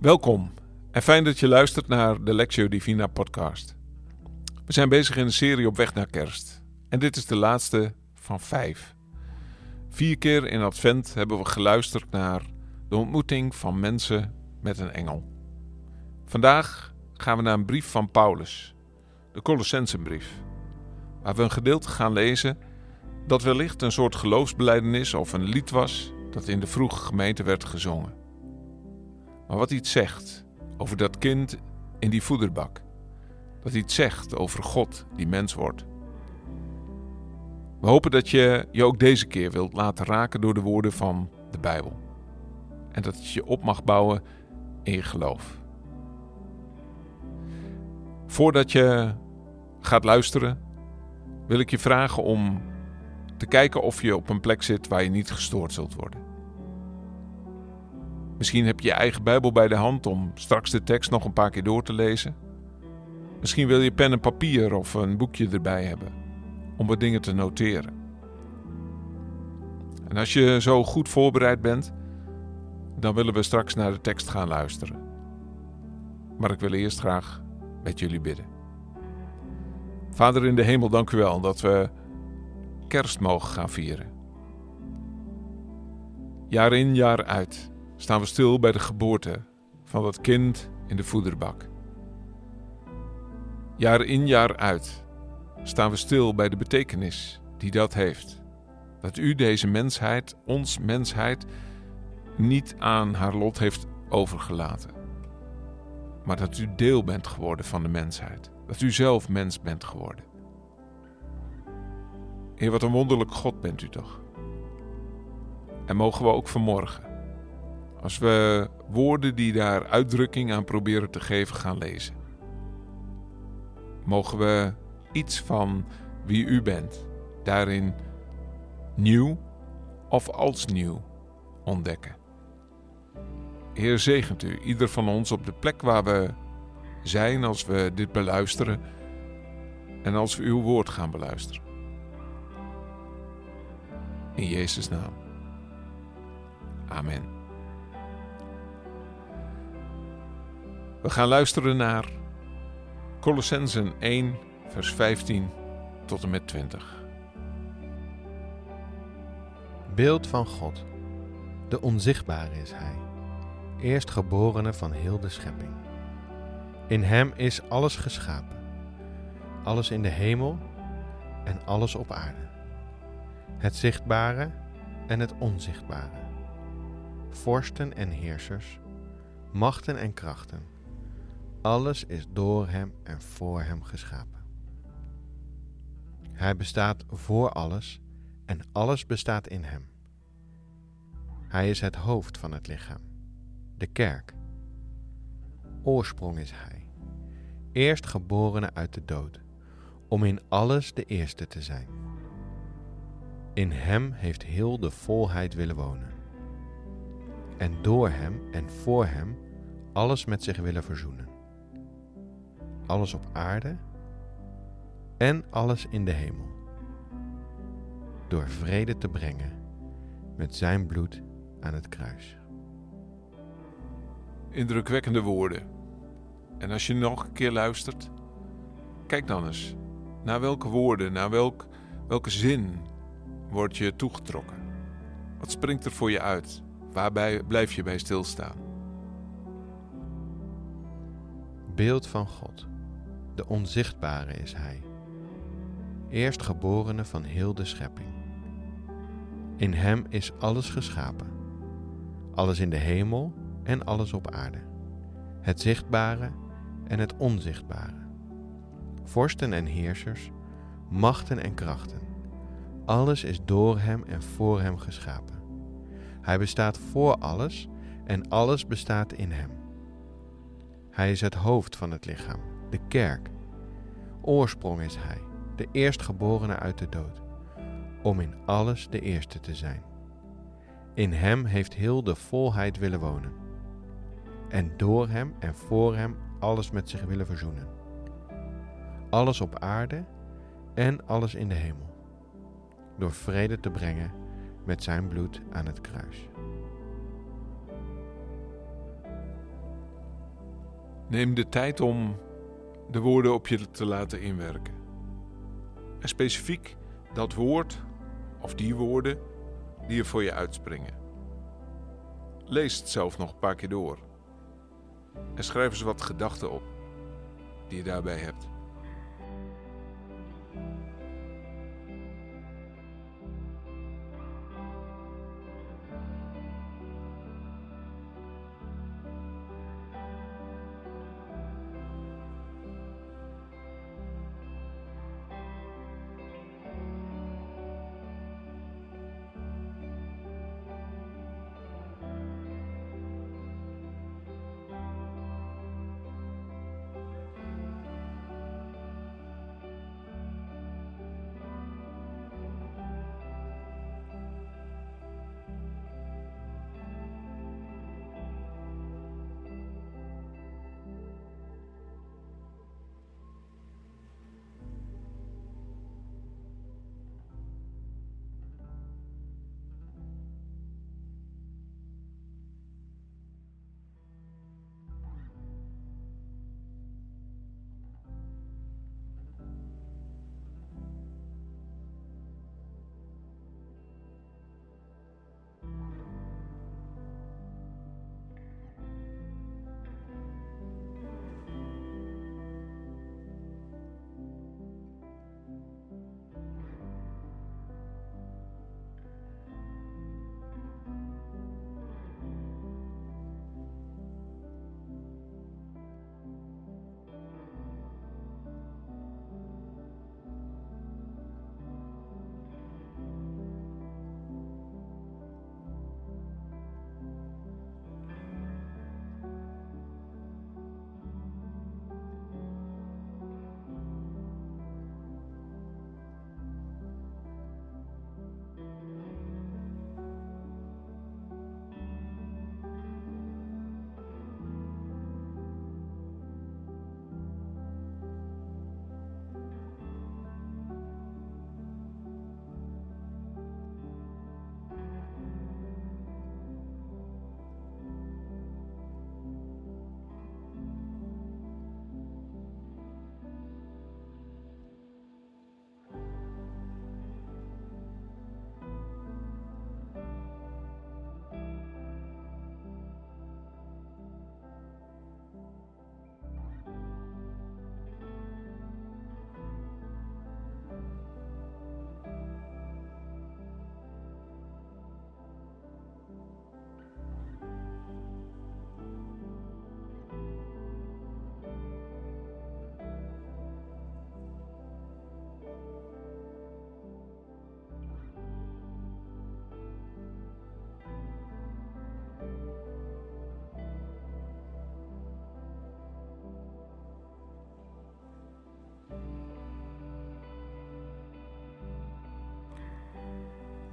Welkom en fijn dat je luistert naar de Lectio Divina podcast. We zijn bezig in een serie op weg naar kerst en dit is de laatste van vijf. Vier keer in Advent hebben we geluisterd naar de ontmoeting van mensen met een engel. Vandaag gaan we naar een brief van Paulus, de Colossensenbrief, waar we een gedeelte gaan lezen dat wellicht een soort geloofsbeleidenis of een lied was dat in de vroege gemeente werd gezongen. Maar wat iets zegt over dat kind in die voederbak. Dat iets zegt over God die mens wordt. We hopen dat je je ook deze keer wilt laten raken door de woorden van de Bijbel. En dat het je op mag bouwen in je geloof. Voordat je gaat luisteren, wil ik je vragen om te kijken of je op een plek zit waar je niet gestoord zult worden. Misschien heb je je eigen Bijbel bij de hand om straks de tekst nog een paar keer door te lezen. Misschien wil je pen en papier of een boekje erbij hebben om wat dingen te noteren. En als je zo goed voorbereid bent, dan willen we straks naar de tekst gaan luisteren. Maar ik wil eerst graag met jullie bidden. Vader in de hemel, dank u wel dat we kerst mogen gaan vieren. Jaar in, jaar uit staan we stil bij de geboorte van dat kind in de voederbak. Jaar in jaar uit staan we stil bij de betekenis die dat heeft. Dat u deze mensheid, ons mensheid, niet aan haar lot heeft overgelaten. Maar dat u deel bent geworden van de mensheid. Dat u zelf mens bent geworden. Heer, wat een wonderlijk God bent u toch? En mogen we ook vanmorgen als we woorden die daar uitdrukking aan proberen te geven gaan lezen. Mogen we iets van wie u bent daarin nieuw of als nieuw ontdekken. Heer, zegent u ieder van ons op de plek waar we zijn als we dit beluisteren en als we uw woord gaan beluisteren. In Jezus' naam. Amen. We gaan luisteren naar Colossensen 1, vers 15 tot en met 20. Beeld van God. De onzichtbare is Hij, eerstgeborene van heel de schepping. In Hem is alles geschapen, alles in de hemel en alles op aarde. Het zichtbare en het onzichtbare. Vorsten en heersers, machten en krachten alles is door Hem en voor Hem geschapen. Hij bestaat voor alles en alles bestaat in Hem. Hij is het hoofd van het lichaam, de kerk. Oorsprong is Hij, eerstgeborene uit de dood, om in alles de eerste te zijn. In Hem heeft heel de volheid willen wonen. En door Hem en voor Hem alles met zich willen verzoenen alles op aarde en alles in de hemel. Door vrede te brengen met zijn bloed aan het kruis. Indrukwekkende woorden. En als je nog een keer luistert, kijk dan eens naar welke woorden, naar welk, welke zin word je toegetrokken. Wat springt er voor je uit? Waarbij blijf je bij stilstaan? Beeld van God de onzichtbare is Hij, eerstgeborene van heel de schepping. In Hem is alles geschapen, alles in de hemel en alles op aarde, het zichtbare en het onzichtbare, vorsten en heersers, machten en krachten. Alles is door Hem en voor Hem geschapen. Hij bestaat voor alles en alles bestaat in Hem. Hij is het hoofd van het lichaam de kerk. Oorsprong is Hij, de eerstgeborene uit de dood, om in alles de eerste te zijn. In Hem heeft heel de volheid willen wonen. En door Hem en voor Hem alles met zich willen verzoenen. Alles op aarde en alles in de hemel. Door vrede te brengen met Zijn bloed aan het kruis. Neem de tijd om de woorden op je te laten inwerken. En specifiek dat woord of die woorden die er voor je uitspringen. Lees het zelf nog een paar keer door. En schrijf eens wat gedachten op die je daarbij hebt.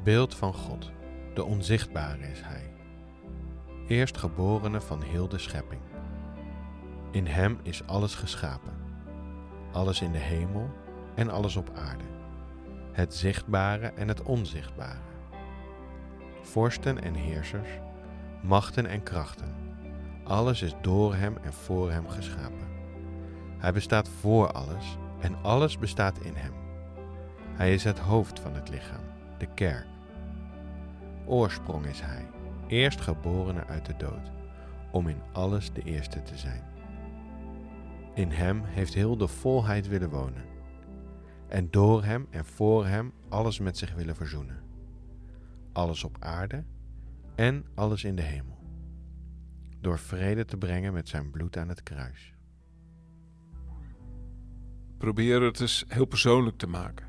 Beeld van God, de onzichtbare is Hij, eerstgeborene van heel de schepping. In Hem is alles geschapen, alles in de hemel en alles op aarde, het zichtbare en het onzichtbare. Vorsten en heersers, machten en krachten, alles is door Hem en voor Hem geschapen. Hij bestaat voor alles en alles bestaat in Hem. Hij is het hoofd van het lichaam, de kerk. Oorsprong is Hij, eerstgeborene uit de dood, om in alles de eerste te zijn. In Hem heeft heel de volheid willen wonen, en door Hem en voor Hem alles met zich willen verzoenen. Alles op aarde en alles in de hemel, door vrede te brengen met Zijn bloed aan het kruis. Probeer het eens heel persoonlijk te maken.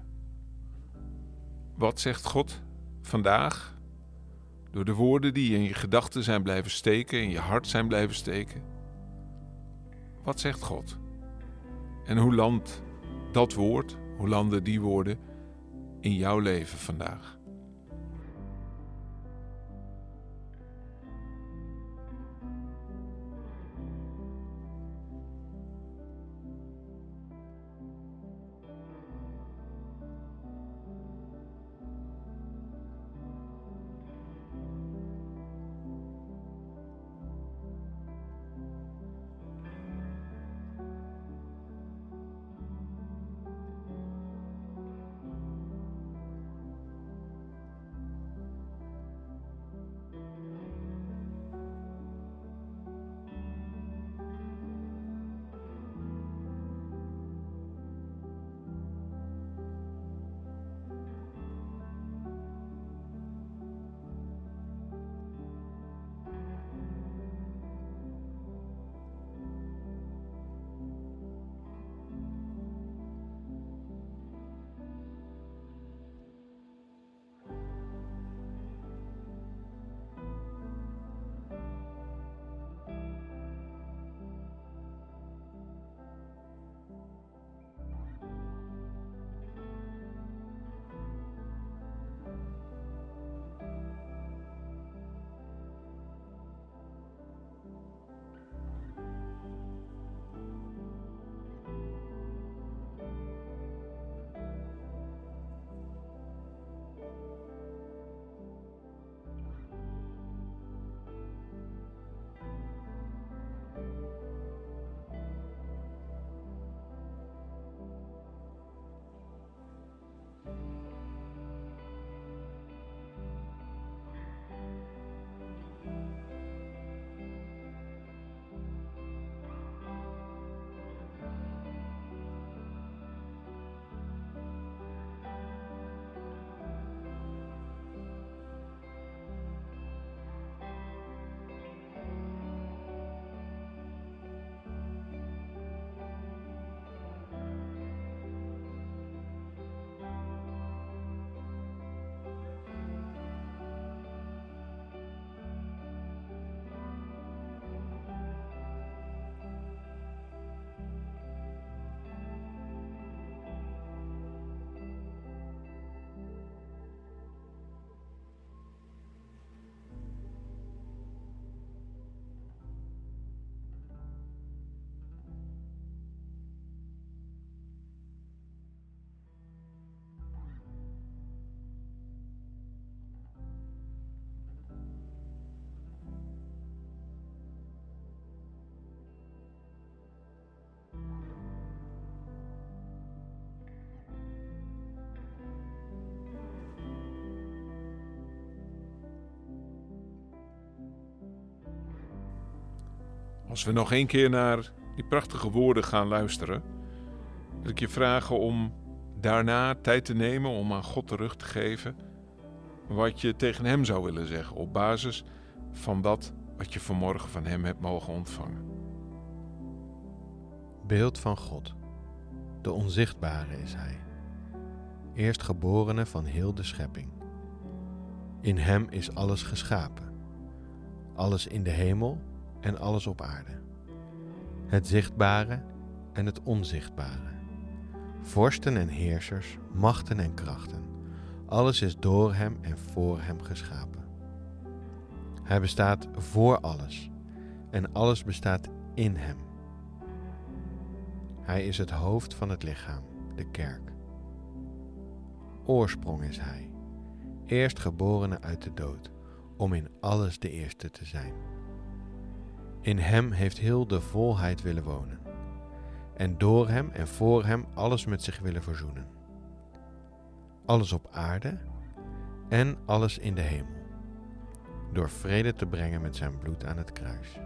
Wat zegt God vandaag door de woorden die in je gedachten zijn blijven steken, in je hart zijn blijven steken. Wat zegt God? En hoe landt dat woord, hoe landen die woorden in jouw leven vandaag? Als we nog één keer naar die prachtige woorden gaan luisteren, wil ik je vragen om daarna tijd te nemen om aan God terug te geven wat je tegen Hem zou willen zeggen op basis van dat wat je vanmorgen van Hem hebt mogen ontvangen. Beeld van God. De onzichtbare is Hij, eerstgeborene van heel de schepping. In Hem is alles geschapen, alles in de hemel en alles op aarde, het zichtbare en het onzichtbare, vorsten en heersers, machten en krachten. Alles is door Hem en voor Hem geschapen. Hij bestaat voor alles en alles bestaat in Hem. Hij is het hoofd van het lichaam, de kerk. Oorsprong is Hij, eerstgeborene uit de dood, om in alles de eerste te zijn. In Hem heeft heel de volheid willen wonen, en door Hem en voor Hem alles met zich willen verzoenen. Alles op aarde en alles in de hemel, door vrede te brengen met Zijn bloed aan het kruis.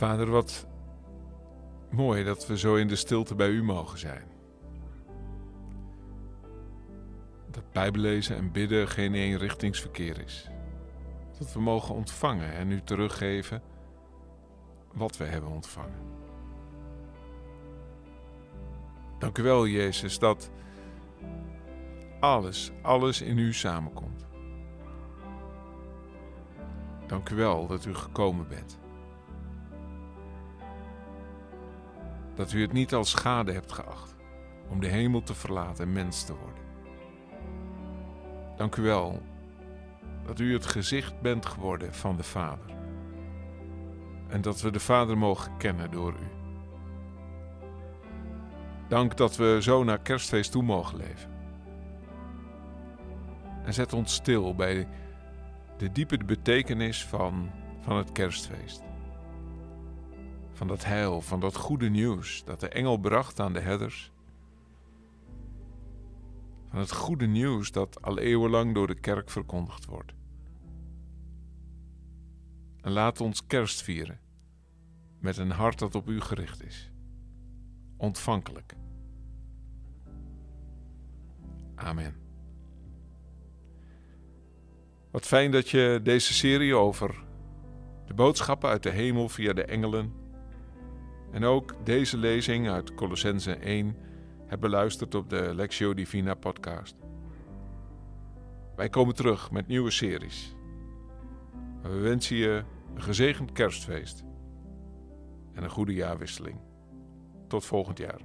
Vader, wat mooi dat we zo in de stilte bij u mogen zijn. Dat bijbelezen en bidden geen eenrichtingsverkeer is. Dat we mogen ontvangen en u teruggeven wat we hebben ontvangen. Dank u wel, Jezus, dat alles, alles in u samenkomt. Dank u wel dat u gekomen bent. Dat u het niet als schade hebt geacht om de hemel te verlaten en mens te worden. Dank u wel dat u het gezicht bent geworden van de Vader. En dat we de Vader mogen kennen door u. Dank dat we zo naar kerstfeest toe mogen leven. En zet ons stil bij de diepe betekenis van, van het kerstfeest. Van dat heil, van dat goede nieuws dat de engel bracht aan de herders. Van het goede nieuws dat al eeuwenlang door de kerk verkondigd wordt. En laat ons kerst vieren met een hart dat op u gericht is. Ontvankelijk. Amen. Wat fijn dat je deze serie over de boodschappen uit de hemel via de engelen en ook deze lezing uit Colossense 1 hebt beluisterd op de Lectio Divina podcast. Wij komen terug met nieuwe series. We wensen je een gezegend kerstfeest en een goede jaarwisseling. Tot volgend jaar.